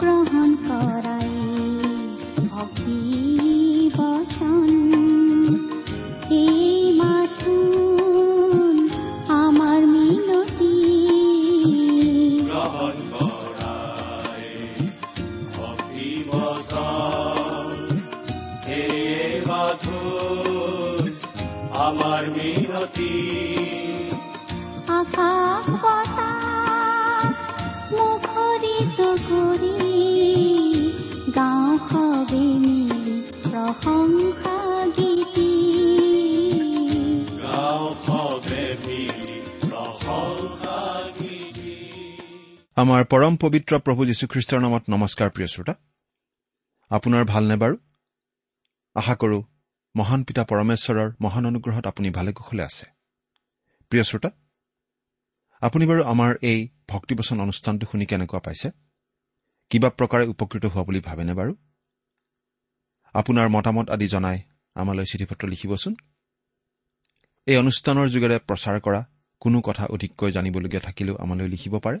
গ্ৰহণ কৰাই ভক্তি বচন। আমাৰ পৰম পবিত্ৰ প্ৰভু যীশুখ্ৰীষ্টৰ নামত নমস্কাৰ প্ৰিয় শ্ৰোতা। আপোনাৰ ভালনে বাৰু? আশা কৰো মহান পিতা পৰমেশ্বৰৰ মহান অনুগ্ৰহত আপুনি ভালে কুশলে আছে। প্ৰিয় শ্ৰোতা আপুনি বাৰু আমাৰ এই ভক্তিবচন অনুষ্ঠানটো শুনি কেনেকুৱা পাইছে? কিবা প্ৰকাৰে উপকৃত হোৱা বুলি ভাবেনে বাৰু? আপোনাৰ মতামত আদি জনাই আমালৈ চিঠি পত্ৰ লিখিবচোন। এই অনুষ্ঠানৰ যোগেৰে প্ৰচাৰ কৰা কোনো কথা অধিককৈ জানিবলগীয়া থাকিলেও আমালৈ লিখিব পাৰে।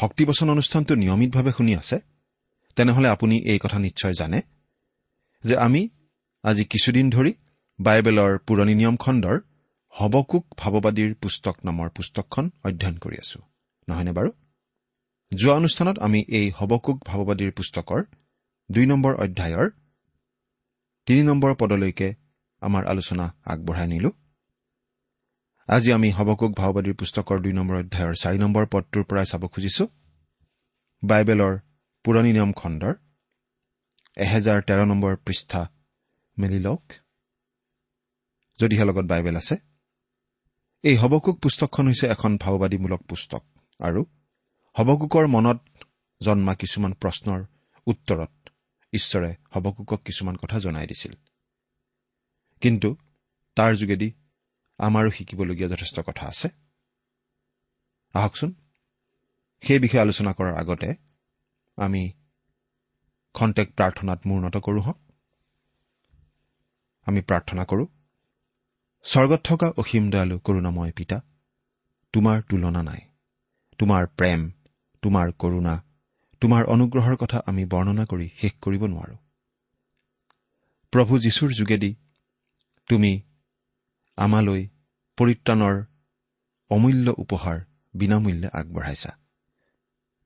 ভক্তিবচন অনুষ্ঠানটো নিয়মিতভাৱে শুনি আছে? তেনেহলে আপুনি এই কথা নিশ্চয় জানে যে আমি আজি কিছুদিন ধৰি বাইবেলৰ পুৰণি নিয়ম খণ্ডৰ হবকুক ভাৱবাদীৰ পুস্তক নামৰ পুস্তকখন অধ্যয়ন কৰি আছো নহয়নে বাৰু? যোৱা অনুষ্ঠানত আমি এই হবকুক ভাৱবাদীৰ পুস্তকৰ দুই নম্বৰ অধ্যায়ৰ তিনি নম্বৰ পদলৈকে আমাৰ আলোচনা আগবঢ়াই নিলো। আজি আমি হবকুক ভাওবাদীৰ পুস্তকৰ দুই নম্বৰ অধ্যায়ৰ চাৰি নম্বৰ পদটোৰ পৰাই চাব খুজিছো। বাইবেলৰ পুৰণি নিয়ম খণ্ডৰ এহেজাৰ তেৰ নম্বৰ পৃষ্ঠা মেলি লওক। যদিহে লগত বাইবেল আছে এই হবকুক পুস্তকখন হৈছে এখন ভাওবাদীমূলক পুস্তক আৰু হবকুকৰ মনত জন্মা কিছুমান প্ৰশ্নৰ উত্তৰত ঈশ্বৰে হবকুকক কিছুমান কথা জনাই দিছিল। কিন্তু তাৰ যোগেদি আমাৰো শিকিবলগীয়া যথেষ্ট কথা আছে। আহকচোন সেই বিষয়ে আলোচনা কৰাৰ আগতে আমি খন্তেক প্ৰাৰ্থনাত মূৰ্ণত কৰোঁ হওক আমি প্ৰাৰ্থনা কৰোঁ স্বৰ্গত থকা অসীম দয়ালু কৰোণাময় পিতা তোমাৰ তুলনা নাই তোমাৰ প্ৰেম তোমাৰ কৰোণা তোমাৰ অনুগ্ৰহৰ কথা আমি বৰ্ণনা কৰি শেষ কৰিব নোৱাৰো। প্ৰভু যীশুৰ যোগেদি তুমি আমালৈ পৰিত্ৰাণৰ অমূল্য উপহাৰ বিনামূল্যে আগবঢ়াইছা।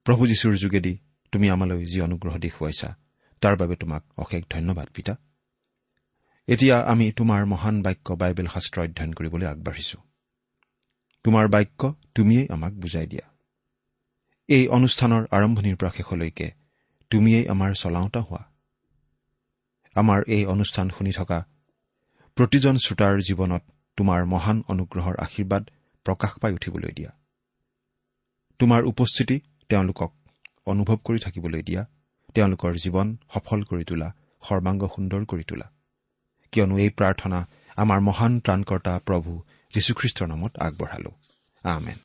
প্ৰভু যীশুৰ যোগেদি তুমি আমালৈ যি অনুগ্ৰহ দেখুৱাইছা তাৰ বাবে তোমাক অশেষ ধন্যবাদ পিতা। এতিয়া আমি তোমাৰ মহান বাক্য বাইবেল শাস্ত্ৰ অধ্যয়ন কৰিবলৈ আগবাঢ়িছো। তোমাৰ বাক্য তুমিয়েই আমাক বুজাই দিয়া। এই অনুষ্ঠানৰ আৰম্ভণিৰ পৰা শেষলৈকে তুমিয়েই আমাৰ চলাওঁতা হোৱা। আমাৰ এই অনুষ্ঠান শুনি থকা প্ৰতিজন শ্ৰোতাৰ জীৱনত তোমাৰ মহান অনুগ্ৰহৰ আশীৰ্বাদ প্ৰকাশ পাই উঠিবলৈ দিয়া। তোমাৰ উপস্থিতি তেওঁলোকক অনুভৱ কৰি থাকিবলৈ দিয়া। তেওঁলোকৰ জীৱন সফল কৰি তোলা সৰ্বাংগ সুন্দৰ কৰি তোলা। কিয়নো এই প্ৰাৰ্থনা আমাৰ মহান ত্ৰাণকৰ্তা প্ৰভু যীশুখ্ৰীষ্টৰ নামত আগবঢ়ালো। আমেন।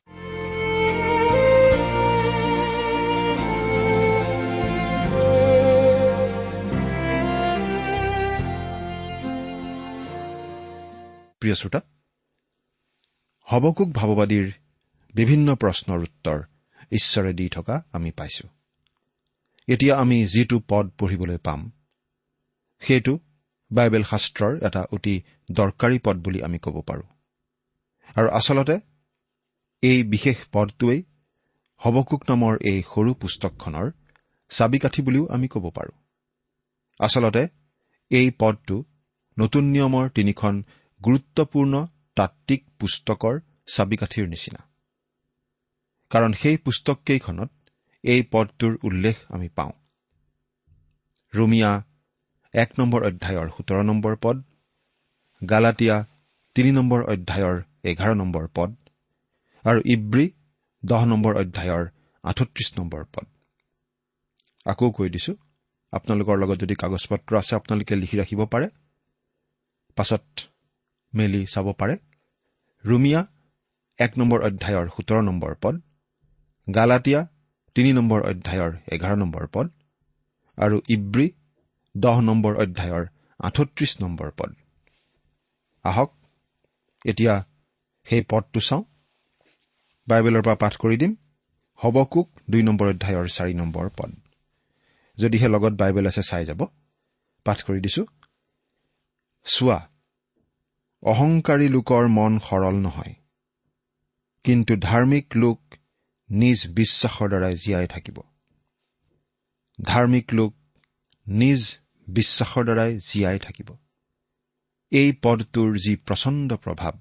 প্ৰিয় শ্ৰোতা হবকুক ভাৱবাদীৰ বিভিন্ন প্ৰশ্নৰ উত্তৰ ঈশ্বৰে দি থকা আমি পাইছো। এতিয়া আমি যিটো পদ পঢ়িবলৈ পাম সেইটো বাইবেল শাস্ত্ৰৰ এটা অতি দৰকাৰী পদ বুলি আমি ক'ব পাৰোঁ। আৰু আচলতে এই বিশেষ পদটোৱেই হবকুক নামৰ এই সৰু পুস্তকখনৰ চাবিকাঠি বুলিও আমি ক'ব পাৰোঁ। আচলতে এই পদটো নতুন নিয়মৰ তিনিখন গুৰুত্বপূৰ্ণ তাত্বিক পুস্তকৰ চাবিকাঠিৰ নিচিনা। কাৰণ সেই পুস্তককেইখনত এই পদটোৰ উল্লেখ আমি পাওঁ। ৰুমিয়া এক নম্বৰ অধ্যায়ৰ সোতৰ নম্বৰ পদ গালাটীয়া তিনি নম্বৰ অধ্যায়ৰ এঘাৰ নম্বৰ পদ আৰু ইব্ৰী দহ নম্বৰ অধ্যায়ৰ আঠত্ৰিশ নম্বৰ পদ। আকৌ কৈ দিছো আপোনালোকৰ লগত যদি কাগজ পত্ৰ আছে আপোনালোকে লিখি ৰাখিব পাৰে। পাছত মেলি চাব পাৰে। ৰুমিয়া এক নম্বৰ অধ্যায়ৰ সোতৰ নম্বৰ পদ। গালাটীয়া তিনি নম্বৰ অধ্যায়ৰ এঘাৰ নম্বৰ পদ। আৰু ইব্ৰী দহ নম্বৰ অধ্যায়ৰ আঠত্ৰিশ নম্বৰ পদ। আহক এতিয়া সেই পদটো চাওঁ। বাইবেলৰ পৰা পাঠ কৰি দিম। হবকুক দুই নম্বৰ অধ্যায়ৰ চাৰি নম্বৰ পদ। যদিহে লগত বাইবেল আছে চাই যাব। পাঠ কৰি দিছো। চোৱা অহংকাৰী লোকৰ মন সৰল নহয়। কিন্তু ধাৰ্মিক লোক নিজ বিশ্বাসৰ দ্বাৰাই জীয়াই থাকিব। ধাৰ্মিক লোক নিজ বিশ্বাসৰ দ্বাৰাই জীয়াই থাকিব। এই পদটোৰ যি প্ৰচণ্ড প্ৰভাৱ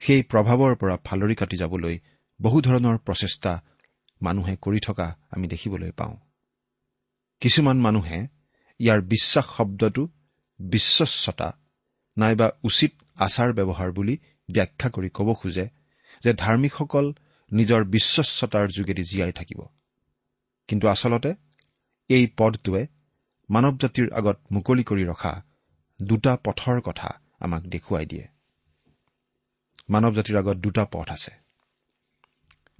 সেই প্ৰভাৱৰ পৰা ফালৰি কাটি যাবলৈ বহু ধৰণৰ প্ৰচেষ্টা মানুহে কৰি থকা আমি দেখিবলৈ পাওঁ। কিছুমান মানুহে ইয়াৰ বিশ্বাস শব্দটো বিশ্বস্বতা নাইবা উচিত আচাৰ ব্যৱহাৰ বুলি ব্যাখ্যা কৰি ক'ব খোজে যে ধাৰ্মিকসকল নিজৰ বিশ্বস্বতাৰ যোগেদি জীয়াই থাকিব। কিন্তু আচলতে এই পদটোৱে মানৱ জাতিৰ আগত মুকলি কৰি ৰখা দুটা পথৰ কথা আমাক দেখুৱাই দিয়ে। মানৱ জাতিৰ আগত দুটা পথ আছে।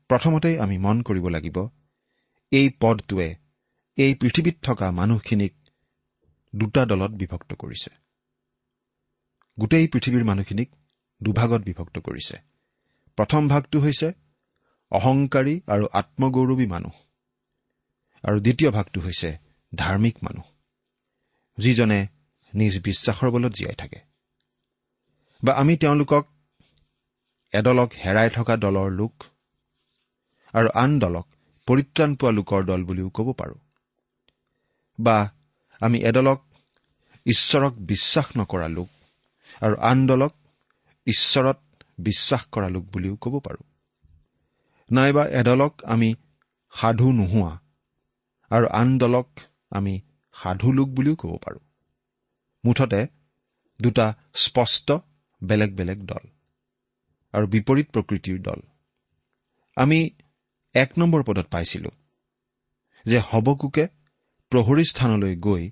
প্ৰথমতেই আমি মন কৰিব লাগিব এই পদটোৱে এই পৃথিৱীত থকা মানুহখিনিক দুটা দলত বিভক্ত কৰিছে। গোটেই পৃথিৱীৰ মানুহখিনিক দুভাগত বিভক্ত কৰিছে। প্ৰথম ভাগটো হৈছে অহংকাৰী আৰু আত্মগৌৰৱী মানুহ। আৰু দ্বিতীয় ভাগটো হৈছে ধাৰ্মিক মানুহ যিজনে নিজ বিশ্বাসৰ বলত জীয়াই থাকে। বা আমি তেওঁলোকক এদলক হেৰাই থকা দলৰ লোক আৰু আন দলক পৰিত্ৰাণ পোৱা লোকৰ দল বুলিও ক'ব পাৰোঁ। বা আমি এদলক ঈশ্বৰক বিশ্বাস নকৰা লোক আৰু আন দলক ঈশ্বৰত বিশ্বাস কৰা লোক বুলিও ক'ব পাৰোঁ। নাইবা এদলক আমি সাধু নোহোৱা আৰু আন দলক আমি সাধু লোক বুলিও ক'ব পাৰোঁ। মুঠতে দুটা স্পষ্ট বেলেগ বেলেগ দল আৰু বিপৰীত প্ৰকৃতিৰ দল। আমি এক নম্বৰ পদত পাইছিলো যে হবকুকে প্ৰহৰী স্থানলৈ গৈ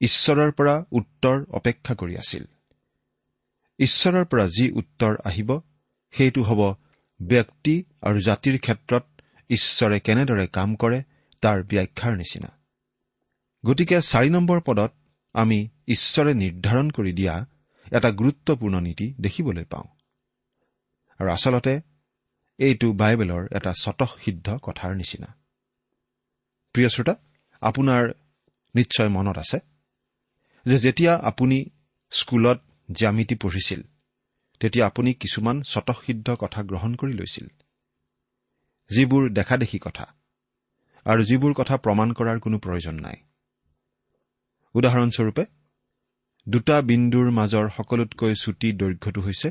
ঈশ্বৰৰ পৰা উত্তৰ অপেক্ষা কৰি আছিল। ঈশ্বৰৰ পৰা যি উত্তৰ আহিব সেইটো হ'ব ব্যক্তি আৰু জাতিৰ ক্ষেত্ৰত ঈশ্বৰে কেনেদৰে কাম কৰে তাৰ ব্যাখ্যাৰ নিচিনা। গতিকে চাৰি নম্বৰ পদত আমি ঈশ্বৰে নিৰ্ধাৰণ কৰি দিয়া এটা গুৰুত্বপূৰ্ণ নীতি দেখিবলৈ পাওঁ। আৰু আচলতে এইটো বাইবেলৰ এটা স্বতঃসিদ্ধ কথাৰ নিচিনা। প্ৰিয় শ্ৰোতা আপোনাৰ নিশ্চয় মনত আছে যে যেতিয়া আপুনি স্কুলত জ্যামিতি পঢ়িছিল তেতিয়া আপুনি কিছুমান স্বতঃসিদ্ধ কথা গ্ৰহণ কৰি লৈছিল। যিবোৰ দেখাদেখি কথা আৰু যিবোৰ কথা প্ৰমাণ কৰাৰ কোনো প্ৰয়োজন নাই। উদাহৰণস্বৰূপে দুটা বিন্দুৰ মাজৰ সকলোতকৈ চুটি দৈৰ্ঘ্যটো হৈছে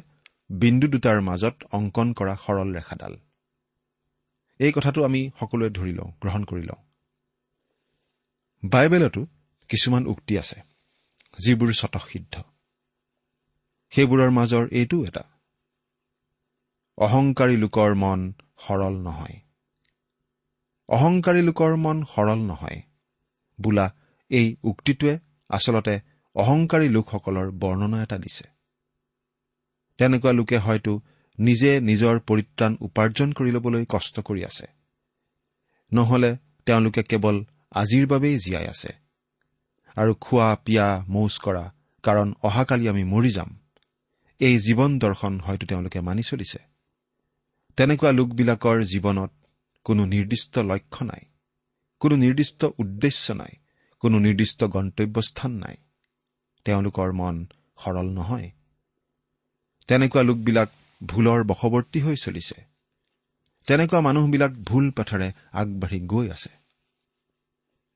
বিন্দু দুটাৰ মাজত অংকন কৰা সৰল ৰেখাডাল। এই কথাটো আমি সকলোৱে ধৰি লওঁ গ্ৰহণ কৰি লওঁ। বাইবেলতো কিছুমান উক্তি আছে যিবোৰ স্বতঃসিদ্ধ। সেইবোৰৰ মাজৰ এইটো এটা। অহংকাৰী লোকৰ মন সৰল নহয়। অহংকাৰী লোকৰ মন সৰল নহয়। বোলা এই উক্তিটোৱে আচলতে অহংকাৰী লোকসকলৰ বৰ্ণনা এটা দিছে। তেনেকুৱা লোকে হয়তো নিজে নিজৰ পৰিত্ৰাণ উপাৰ্জন কৰি ল'বলৈ কষ্ট কৰি আছে। নহলে তেওঁলোকে কেৱল আজিৰ বাবেই জীয়াই আছে। আৰু খোৱা পিয়া মৌজ কৰা কাৰণ অহাকালি আমি মৰি যাম। এই জীৱন দৰ্শন হয়তো তেওঁলোকে মানি চলিছে। তেনেকুৱা লোকবিলাকৰ জীৱনত কোনো নিৰ্দিষ্ট লক্ষ্য নাই কোনো নিৰ্দিষ্ট উদ্দেশ্য নাই কোনো নিৰ্দিষ্ট গন্তব্যস্থান নাই। তেওঁলোকৰ মন সৰল নহয়। তেনেকুৱা লোকবিলাক ভুলৰ বশৱৰ্তী হৈ চলিছে। তেনেকুৱা মানুহবিলাক ভুল পথেৰে আগবাঢ়ি গৈ আছে।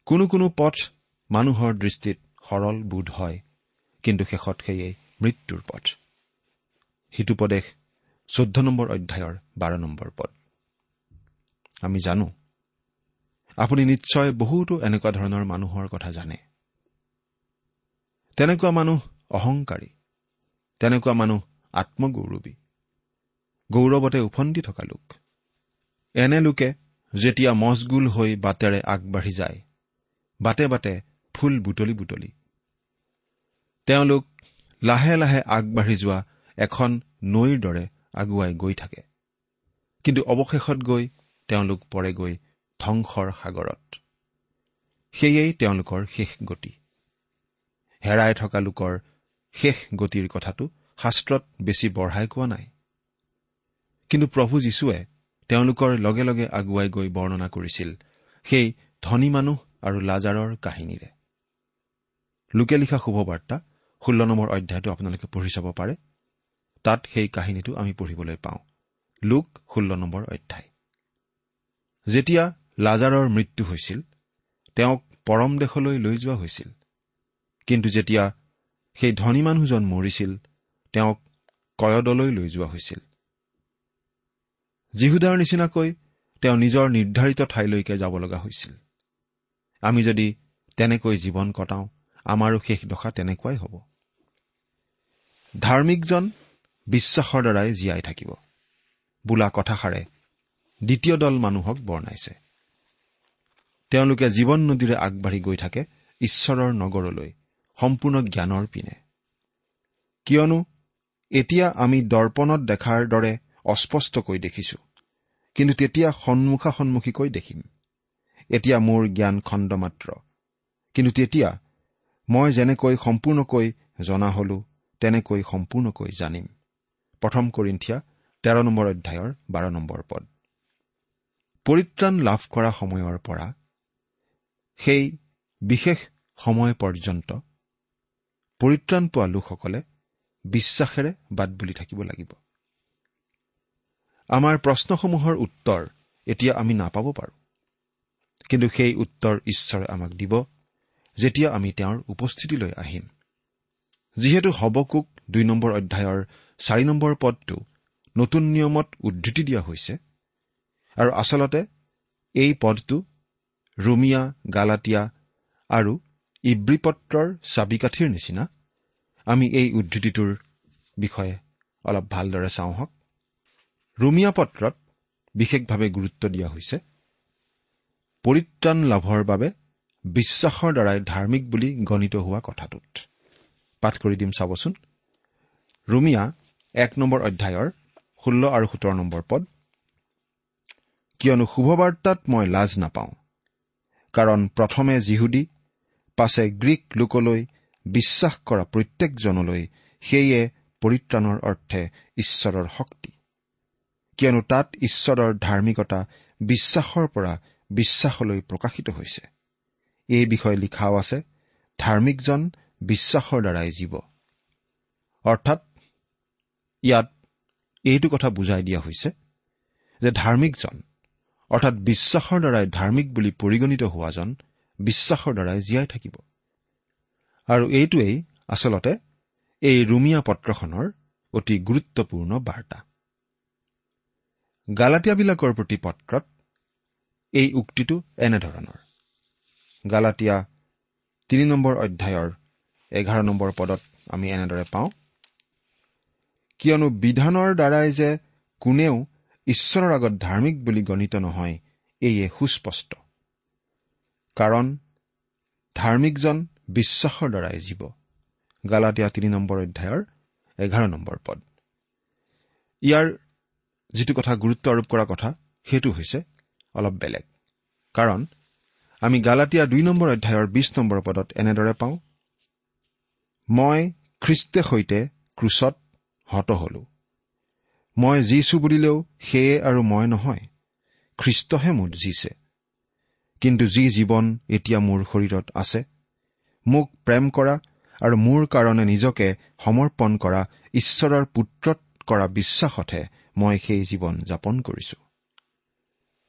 কোনো কোনো পথ মানুহৰ দৃষ্টিত সৰল বোধ হয় কিন্তু শেষত সেয়ে মৃত্যুৰ পথ। সিটোপদেশ চৈধ্য নম্বৰ অধ্যায়ৰ বাৰ নম্বৰ পদ। আমি জানো আপুনি নিশ্চয় বহুতো এনেকুৱা ধৰণৰ মানুহৰ কথা জানে। তেনেকুৱা মানুহ অহংকাৰী তেনেকুৱা মানুহ আত্মগৌৰৱী গৌৰৱতে উফন্দি থকা লোক। এনে লোকে যেতিয়া মজগুল হৈ বাটেৰে আগবাঢ়ি যায় বাটে বাটে ফুল বুটলি বুটলি। তেওঁলোক লাহে লাহে আগবাঢ়ি যোৱা এখন নৈৰ দৰে আগুৱাই গৈ থাকে। কিন্তু অৱশেষত গৈ তেওঁলোক পৰেগৈ ধ্বংসৰ সাগৰত। সেয়েই তেওঁলোকৰ শেষ গতি। হেৰাই থকা লোকৰ শেষ গতিৰ কথাটো শাস্ত্ৰত বেছি বঢ়াই কোৱা নাই। কিন্তু প্ৰভু যীশুৱে তেওঁলোকৰ লগে লগে আগুৱাই গৈ বৰ্ণনা কৰিছিল সেই ধনী মানুহ আৰু লাজাৰৰ কাহিনীৰে। লোকে লিখা শুভবাৰ্তা ষোল্ল নম্বৰ অধ্যায়টো আপোনালোকে পঢ়ি চাব পাৰে। তাত সেই কাহিনীটো আমি পঢ়িবলৈ পাওঁ। লোক ষোল্ল নম্বৰ অধ্যায়। যেতিয়া লাজাৰৰ মৃত্যু হৈছিল তেওঁক পৰম দেশলৈ লৈ যোৱা হৈছিল। কিন্তু যেতিয়া সেই ধনী মানুহজন মৰিছিল তেওঁক কয়দলৈ লৈ যোৱা হৈছিল। যীহুদাৰ নিচিনাকৈ তেওঁ নিজৰ নিৰ্ধাৰিত ঠাইলৈকে যাব লগা হৈছিল। আমি যদি তেনেকৈ জীৱন কটাওঁ আমাৰো শেষ দশা তেনেকুৱাই হ'ব। ধাৰ্মিকজন বিশ্বাসৰ দ্বাৰাই জীয়াই থাকিব। বোলা কথাষাৰে দ্বিতীয় দল মানুহক বৰ্ণাইছে। তেওঁলোকে জীৱন নদীৰে আগবাঢ়ি গৈ থাকে ঈশ্বৰৰ নগৰলৈ সম্পূৰ্ণ জ্ঞানৰ পিনে। কিয়নো এতিয়া আমি দৰ্পণত দেখাৰ দৰে অস্পষ্টকৈ দেখিছো কিন্তু তেতিয়া সন্মুখা সন্মুখীকৈ দেখিম। এতিয়া মোৰ জ্ঞান খণ্ড মাত্ৰ কিন্তু তেতিয়া মই যেনেকৈ সম্পূৰ্ণকৈ জনা হলো তেনেকৈ সম্পূৰ্ণকৈ জানিম। প্ৰথম কৰিন্ঠিয়া তেৰ নম্বৰ অধ্যায়ৰ বাৰ নম্বৰ পদ। পৰিত্ৰাণ লাভ কৰা সময়ৰ পৰা সেই বিশেষ সময় পৰ্যন্ত পৰিত্ৰাণ পোৱা লোকসকলে বিশ্বাসেৰে বাট বুলি থাকিব লাগিব। আমাৰ প্ৰশ্নসমূহৰ উত্তৰ এতিয়া আমি নাপাব পাৰোঁ। কিন্তু সেই উত্তৰ ঈশ্বৰে আমাক দিব যেতিয়া আমি তেওঁৰ উপস্থিতিলৈ আহিম। যিহেতু হবকুক দুই নম্বৰ অধ্যায়ৰ চাৰি নম্বৰ পদটো নতুন নিয়মত উদ্ধৃতি দিয়া হৈছে। আৰু আচলতে এই পদটো ৰুমিয়া গালাটীয়া আৰু ইব্ৰীপত্ৰৰ চাবিকাঠিৰ নিচিনা। আমি এই উদ্ধৃতিটোৰ বিষয়ে অলপ ভালদৰে চাওঁ হওক। ৰুমিয়া পত্ৰত বিশেষভাৱে গুৰুত্ব দিয়া হৈছে পৰিত্ৰাণ লাভৰ বাবে বিশ্বাসৰ দ্বাৰাই ধাৰ্মিক বুলি গণিত হোৱা কথাটোত। পাঠ কৰি দিম চাবচোন। ৰুমিয়া এক নম্বৰ অধ্যায়ৰ ষোল্ল আৰু সোতৰ নম্বৰ পদ। কিয়নো শুভবাৰ্তাত মই লাজ নাপাওঁ কাৰণ প্ৰথমে যিহুদী পাছে গ্ৰীক লোকলৈ বিশ্বাস কৰা প্ৰত্যেকজনলৈ সেয়ে পৰিত্ৰাণৰ অৰ্থে ঈশ্বৰৰ শক্তি। কিয়নো তাত ঈশ্বৰৰ ধাৰ্মিকতা বিশ্বাসৰ পৰা বিশ্বাসলৈ প্ৰকাশিত হৈছে। এই বিষয়ে লিখাও আছে ধাৰ্মিকজন বিশ্বাসৰ দ্বাৰাই জীৱ। অৰ্থাৎ ইয়াত এইটো কথা বুজাই দিয়া হৈছে যে ধাৰ্মিকজন অৰ্থাৎ বিশ্বাসৰ দ্বাৰাই ধাৰ্মিক বুলি পৰিগণিত হোৱাজন বিশ্বাসৰ দ্বাৰাই জীয়াই থাকিব। আৰু এইটোৱেই আচলতে এই ৰুমিয়া পত্ৰখনৰ অতি গুৰুত্বপূৰ্ণ বাৰ্তা। গালাটীয়াবিলাকৰ প্ৰতি পত্ৰত এই উক্তিটো এনেধৰণৰ। গালাটীয়া তিনি নম্বৰ অধ্যায়ৰ এঘাৰ নম্বৰ পদত আমি এনেদৰে পাওঁ কিয়নো বিধানৰ দ্বাৰাই যে কোনেও ঈশ্বৰৰ আগত ধাৰ্মিক বুলি গণিত নহয় এয়ে সুস্পষ্ট। কাৰণ ধাৰ্মিকজন বিশ্বাসৰ দ্বাৰাই জীৱ। গালাটীয়া তিনি নম্বৰ অধ্যায়ৰ এঘাৰ নম্বৰ পদ। ইয়াৰ যিটো কথা গুৰুত্ব আৰোপ কৰা কথা সেইটো হৈছে অলপ বেলেগ। কাৰণ আমি গালাটীয়া দুই নম্বৰ অধ্যায়ৰ বিশ নম্বৰ পদত এনেদৰে পাওঁ মই খ্ৰীষ্টে সৈতে ক্ৰুচত হত হলো। মই জীছো বুলিলেও সেয়ে আৰু মই নহয় খ্ৰীষ্টহে মোক জিছে কিন্তু যি জীৱন এতিয়া মোৰ শৰীৰত আছে মোক প্ৰেম কৰা আৰু মোৰ কাৰণে নিজকে সমৰ্পণ কৰা ঈশ্বৰৰ পুত্ৰত কৰা বিশ্বাসতহে মই সেই জীৱন যাপন কৰিছো।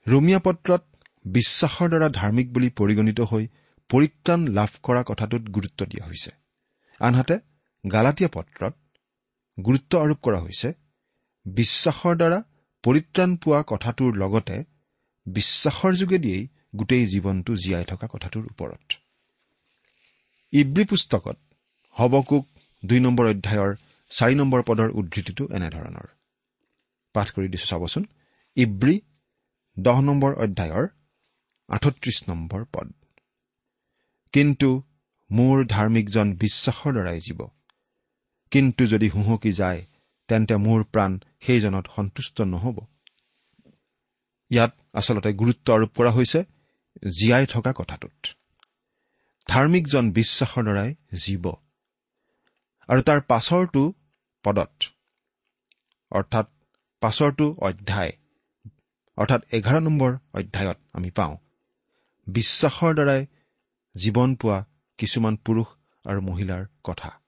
ৰোমিয়া পত্ৰত বিশ্বাসৰ দ্বাৰা ধাৰ্মিক বুলি পৰিগণিত হৈ পৰিত্ৰাণ লাভ কৰা কথাটোত গুৰুত্ব দিয়া হৈছে। আনহাতে গালাটীয়া পত্ৰত গুৰুত্ব আৰোপ কৰা হৈছে। বিশ্বাসৰ দ্বাৰা পৰিত্ৰাণ পোৱা কথাটোৰ লগতে বিশ্বাসৰ যোগেদিয়েই গোটেই জীৱনটো জীয়াই থকা কথাটোৰ ওপৰত। ইব্ৰী পুস্তকত হবকুক দুই নম্বৰ অধ্যায়ৰ চাৰি নম্বৰ পদৰ উদ্ধৃতিটো এনেধৰণৰ। পাঠ কৰি দিছো চাবচোন। ইব্ৰী দহ নম্বৰ অধ্যায়ৰ আঠত্ৰিশ নম্বৰ পদ। কিন্তু মোৰ ধাৰ্মিকজন বিশ্বাসৰ দ্বাৰাই জীৱ কিন্তু যদি হুহকি যায় তেন্তে মোৰ প্ৰাণ সেইজনত সন্তুষ্ট নহ'ব। ইয়াত আচলতে গুৰুত্ব আৰোপ কৰা হৈছে জীয়াই থকা কথাটোত। ধাৰ্মিকজন বিশ্বাসৰ দ্বাৰাই জীৱ। আৰু তাৰ পাছৰটো পদত। অৰ্থাৎ পাছৰটো অধ্যায়। অৰ্থাৎ এঘাৰ নম্বৰ অধ্যায়ত আমি পাওঁ বিশ্বাসৰ দ্বাৰাই জীৱন পোৱা কিছুমান পুৰুষ আৰু মহিলাৰ কথা।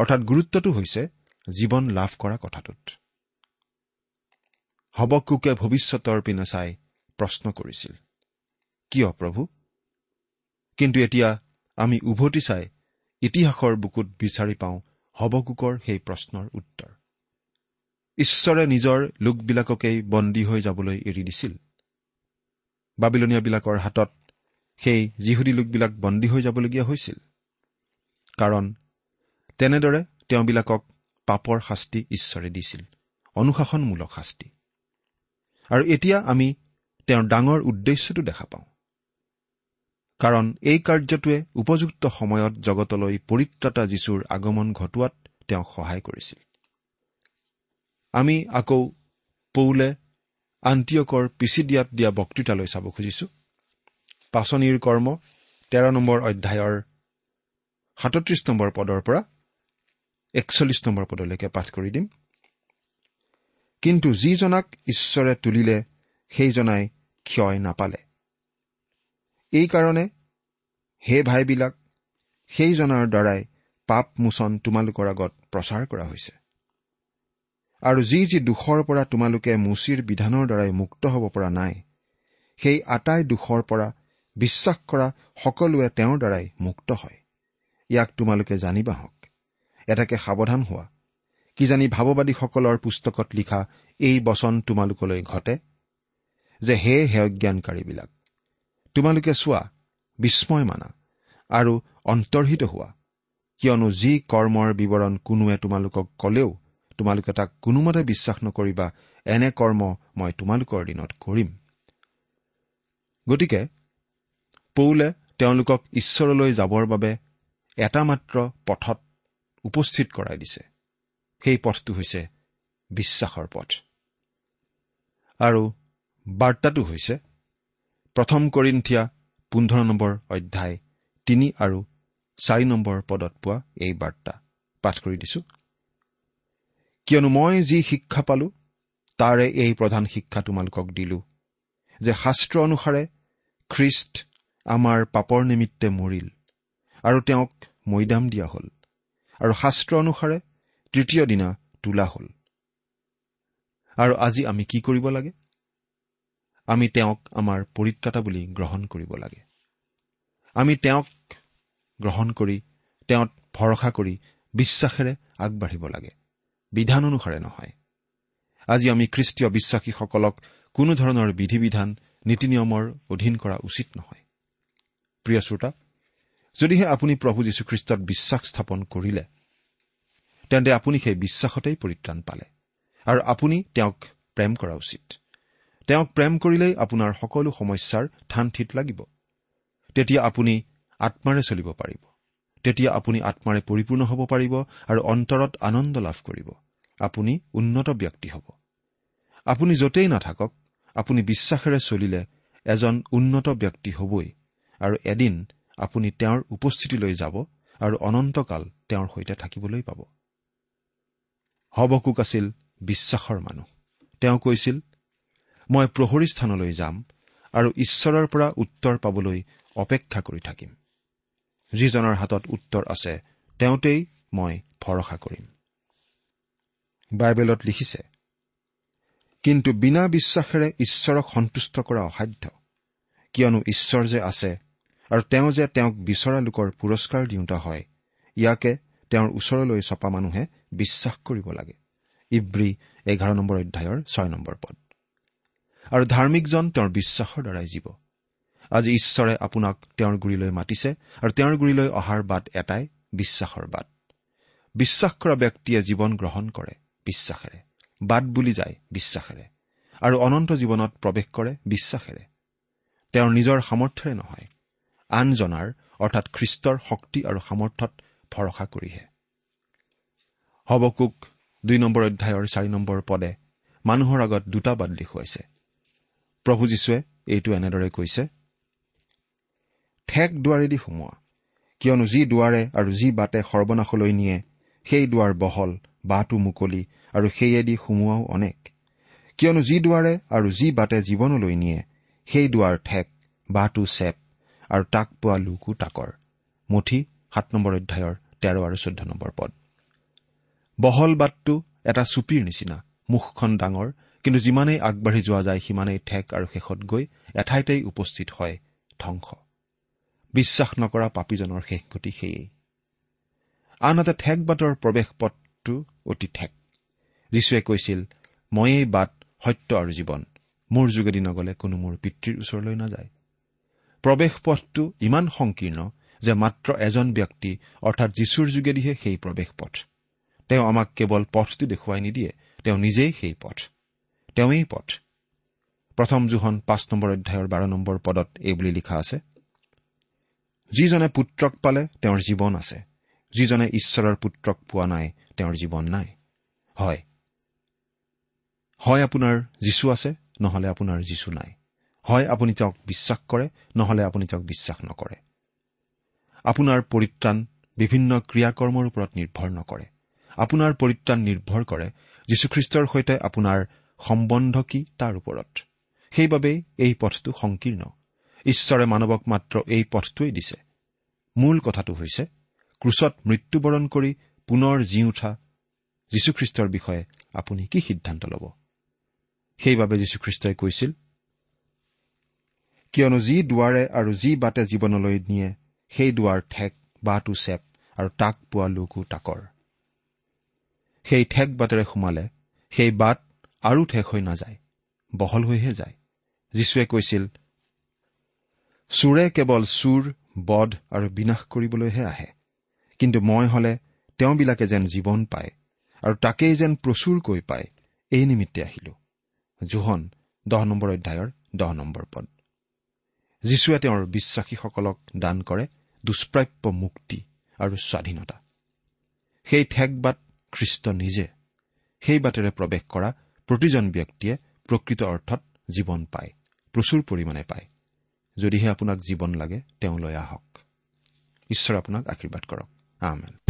অৰ্থাৎ গুৰুত্বটো হৈছে জীৱন লাভ কৰা কথাটোত। হবকুকে ভৱিষ্যতৰ পিনে চাই প্ৰশ্ন কৰিছিল কিয় প্ৰভু? কিন্তু এতিয়া আমি উভতি চাই ইতিহাসৰ বুকুত বিচাৰি পাওঁ হবকুকৰ সেই প্ৰশ্নৰ উত্তৰ। ঈশ্বৰে নিজৰ লোকবিলাককেই বন্দী হৈ যাবলৈ এৰি দিছিল। বাবিলনীয়াবিলাকৰ হাতত সেই যিহুদী লোকবিলাক বন্দী হৈ যাবলগীয়া হৈছিল। কাৰণ তেনেদৰে তেওঁবিলাকক পাপৰ শাস্তি ঈশ্বৰে দিছিল অনুশাসনমূলক শাস্তি। আৰু এতিয়া আমি তেওঁৰ ডাঙৰ উদ্দেশ্যটো দেখা পাওঁ। কাৰণ এই কাৰ্যটোৱে উপযুক্ত সময়ত জগতলৈ পৰিত্ৰাতা যীশুৰ আগমন ঘটোৱাত তেওঁক সহায় কৰিছিল। আমি আকৌ পৌলে আন্তিয়কৰ পিছিদিয়াত দিয়া বক্তৃতালৈ চাব খুজিছো। পাচনিৰ কৰ্ম তেৰ নম্বৰ অধ্যায়ৰ সাতত্ৰিশ নম্বৰ পদৰ পৰা একচল্লিছ নম্বৰ পদলৈকে পাঠ কৰি দিম। কিন্তু যিজনাক ঈশ্বৰে তুলিলে সেইজনাই ক্ষয় নাপালে। এইকাৰণে হে ভাইবিলাক সেইজনাৰ দ্বাৰাই পাপ মোচন তোমালোকৰ আগত প্ৰচাৰ কৰা হৈছে। আৰু যি যি দোষৰ পৰা তোমালোকে মুচিৰ বিধানৰ দ্বাৰাই মুক্ত হ'ব পৰা নাই সেই আটাই দোষৰ পৰা বিশ্বাস কৰা সকলোৱে তেওঁৰ দ্বাৰাই মুক্ত হয়। ইয়াক তোমালোকে জানিবা হওক এটাকে সাৱধান হোৱা। কিজানি ভাৱবাদীসকলৰ পুস্তকত লিখা এই বচন তোমালোকলৈ ঘটে? যে হে হেয়জ্ঞানকাৰীবিলাক তোমালোকে চোৱা বিস্ময় মানা আৰু অন্তৰ্হিত হোৱা কিয়নো যি কৰ্মৰ বিৱৰণ কোনোৱে তোমালোকক কলেও তোমালোকে তাক কোনোমতে বিশ্বাস নকৰিবা এনে কৰ্ম মই তোমালোকৰ দিনত কৰিম। গতিকে পৌলে তেওঁলোকক ঈশ্বৰলৈ যাবৰ বাবে এটা মাত্ৰ পথত উপস্থিত কৰাই দিছে। সেই পথটো হৈছে বিশ্বাসৰ পথ। আৰু বাৰ্তাটো হৈছে প্ৰথম কৰিন্থিয়া পোন্ধৰ নম্বৰ অধ্যায় তিনি আৰু চাৰি নম্বৰ পদত পোৱা এই বাৰ্তা। পাঠ কৰি দিছো। কিয়নো মই যি শিক্ষা পালো তাৰে এই প্ৰধান শিক্ষা তোমালোকক দিলো যে শাস্ত্ৰ অনুসাৰে খ্ৰীষ্ট আমাৰ পাপৰ নিমিত্তে মৰিল আৰু তেওঁক মৈদাম দিয়া হ'ল। আৰু শাস্ত্ৰ অনুসাৰে তৃতীয় দিনা তোলা হ'ল। আৰু আজি আমি কি কৰিব লাগে? আমি তেওঁক আমাৰ পৰিত্ৰাতা বুলি গ্ৰহণ কৰিব লাগে। আমি তেওঁক গ্ৰহণ কৰি তেওঁত ভৰসা কৰি বিশ্বাসেৰে আগবাঢ়িব লাগে। বিধান অনুসাৰে নহয়। আজি আমি খ্ৰীষ্টীয় বিশ্বাসীসকলক কোনো ধৰণৰ বিধি বিধান নীতি নিয়মৰ অধীন কৰা উচিত নহয়। প্ৰিয় শ্ৰোতা যদিহে আপুনি প্ৰভু যীশুখ্ৰীষ্টত বিশ্বাস স্থাপন কৰিলে তেন্তে আপুনি সেই বিশ্বাসতেই পৰিত্ৰাণ পালে। আৰু আপুনি তেওঁক প্ৰেম কৰা উচিত। তেওঁক প্ৰেম কৰিলেই আপোনাৰ সকলো সমস্যাৰ থান থিত লাগিব। তেতিয়া আপুনি আত্মাৰে চলিব পাৰিব। তেতিয়া আপুনি আত্মাৰে পৰিপূৰ্ণ হ'ব পাৰিব আৰু অন্তৰত আনন্দ লাভ কৰিব। আপুনি উন্নত ব্যক্তি হ'ব। আপুনি য'তেই নাথাকক আপুনি বিশ্বাসেৰে চলিলে এজন উন্নত ব্যক্তি হ'বই আৰু এদিন আপুনি তেওঁৰ উপস্থিতিলৈ যাব আৰু অনন্তকাল তেওঁৰ সৈতে থাকিবলৈ পাব। হবকুক আছিল বিশ্বাসৰ মানুহ। তেওঁ কৈছিল মই প্ৰহৰী স্থানলৈ যাম আৰু ঈশ্বৰৰ পৰা উত্তৰ পাবলৈ অপেক্ষা কৰি থাকিম। যিজনৰ হাতত উত্তৰ আছে তেওঁতেই মই ভৰসা কৰিম। বাইবেলত লিখিছে কিন্তু বিনা বিশ্বাসেৰে ঈশ্বৰক সন্তুষ্ট কৰা অসাধ্য। কিয়নো ঈশ্বৰ যে আছে আৰু তেওঁ যে তেওঁক বিচৰা লোকৰ পুৰস্কাৰ দিওঁতা হয় ইয়াকে তেওঁৰ ওচৰলৈ চপা মানুহে বিশ্বাস কৰিব লাগে। ইব্ৰী এঘাৰ নম্বৰ অধ্যায়ৰ ছয় নম্বৰ পদ। আৰু ধাৰ্মিকজন তেওঁৰ বিশ্বাসৰ দ্বাৰাই জীৱ। আজি ঈশ্বৰে আপোনাক তেওঁৰ গুৰিলৈ মাতিছে আৰু তেওঁৰ গুৰিলৈ অহাৰ বাট এটাই বিশ্বাসৰ বাট। বিশ্বাস কৰা ব্যক্তিয়ে জীৱন গ্ৰহণ কৰে বিশ্বাসেৰে। বাট বুলি যায় বিশ্বাসেৰে। আৰু অনন্ত জীৱনত প্ৰৱেশ কৰে বিশ্বাসেৰে। তেওঁৰ নিজৰ সামৰ্থ্যৰে নহয় আনজনাৰ অৰ্থাৎ খ্ৰীষ্টৰ শক্তি আৰু সামৰ্থ্যত ভৰসা কৰিহে। হবকুক দুই নম্বৰ অধ্যায়ৰ চাৰি নম্বৰ পদে মানুহৰ আগত দুটা বাট দেখুৱাইছে। প্ৰভু যীশুৱে এইটো এনেদৰে কৈছে ঠেক দুৱাৰেদি সোমোৱা কিয়নো যি দুৱাৰে আৰু যি বাটে সৰ্বনাশলৈ নিয়ে সেই দুৱাৰ বহল বাটো মুকলি আৰু সেয়েদি সোমোৱাও অনেক। কিয়নো যি দুৱাৰে আৰু যি বাটে জীৱনলৈ নিয়ে সেই দুৱাৰ ঠেক বাটো চেপ। আৰু তাক পোৱা লোকো তাকৰ। মুঠি সাত নম্বৰ অধ্যায়ৰ তেৰ আৰু চৈধ্য নম্বৰ পদ। বহল বাটটো এটা চুপিৰ নিচিনা মুখখন ডাঙৰ কিন্তু যিমানেই আগবাঢ়ি যোৱা যায় সিমানেই ঠেক আৰু শেষত গৈ এঠাইতেই উপস্থিত হয় ধ্বংস। বিশ্বাস নকৰা পাপীজনৰ শেষ গতি সেয়েই। আনহাতে ঠেক বাটৰ প্ৰৱেশ পথটো অতি ঠেক। যীশুৱে কৈছিল ময়েই বাট সত্য আৰু জীৱন। মোৰ যোগেদি নগলে কোনো মোৰ পিতৃৰ ওচৰলৈ নাযায়। প্ৰৱেশ পথটো ইমান সংকীৰ্ণ যে মাত্ৰ এজন ব্যক্তি অৰ্থাৎ যীশুৰ যোগেদিহে সেই প্ৰৱেশ পথ তেওঁ আমাক কেৱল পথটো দেখুৱাই নিদিয়ে তেওঁ নিজেই সেই পথ। তেওঁৱেই পথ। প্ৰথম জোহন পাঁচ নম্বৰ অধ্যায়ৰ বাৰ নম্বৰ পদত এই বুলি লিখা আছে যিজনে পুত্ৰক পালে তেওঁৰ জীৱন আছে। যিজনে ঈশ্বৰৰ পুত্ৰক পোৱা নাই তেওঁৰ জীৱন নাই। হয়। হয় আপোনাৰ যীশু আছে নহলে আপোনাৰ যীশু নাই। হয় আপুনি তেওঁক বিশ্বাস কৰে নহলে আপুনি তেওঁক বিশ্বাস নকৰে। আপোনাৰ পৰিত্ৰাণ বিভিন্ন ক্ৰিয়াকৰ্মৰ ওপৰত নিৰ্ভৰ নকৰে। আপোনাৰ পৰিত্ৰাণ নিৰ্ভৰ কৰে যীশুখ্ৰীষ্টৰ সৈতে আপোনাৰ সম্বন্ধ কি তাৰ ওপৰত। সেইবাবেই এই পথটো সংকীৰ্ণ। ঈশ্বৰে মানৱক মাত্ৰ এই পথটোৱেই দিছে। মূল কথাটো হৈছে ক্ৰুচত মৃত্যুবৰণ কৰি পুনৰ জি উঠা যীশুখ্ৰীষ্টৰ বিষয়ে আপুনি কি সিদ্ধান্ত ল'ব? সেইবাবে যীশুখ্ৰীষ্টই কৈছিল কিয়নো যি দুৱাৰে আৰু যি বাটে জীৱনলৈ নিয়ে সেই দুৱাৰ ঠেক বাটো চেপ আৰু তাক পোৱা লোকো তাকৰ। সেই ঠেক বাটেৰে সোমালে সেই বাট আৰু ঠেক হৈ নাযায় বহল হৈহে যায়। যীশুৱে কৈছিল চোৰে কেৱল চোৰ বধ আৰু বিনাশ কৰিবলৈহে আহে। কিন্তু মই হলে তেওঁবিলাকে যেন জীৱন পায় আৰু তাকেই যেন প্ৰচুৰকৈ পায়। এই নিমিত্তে আহিলো। জোহন দহ নম্বৰ অধ্যায়ৰ দহ নম্বৰ পদ। যীশুৱে তেওঁৰ বিশ্বাসীসকলক দান কৰে দুষ্প্ৰাপ্য মুক্তি আৰু স্বাধীনতা। সেই ঠেক বাট খ্ৰীষ্ট নিজে সেই বাটেৰে প্ৰৱেশ কৰা প্ৰতিজন ব্যক্তিয়ে প্ৰকৃত অৰ্থত জীৱন পায় প্ৰচুৰ পৰিমাণে পায়। যদিহে আপোনাক জীৱন লাগে তেওঁলৈ আহক। ঈশ্বৰে আপোনাক আশীৰ্বাদ কৰক। আমেন।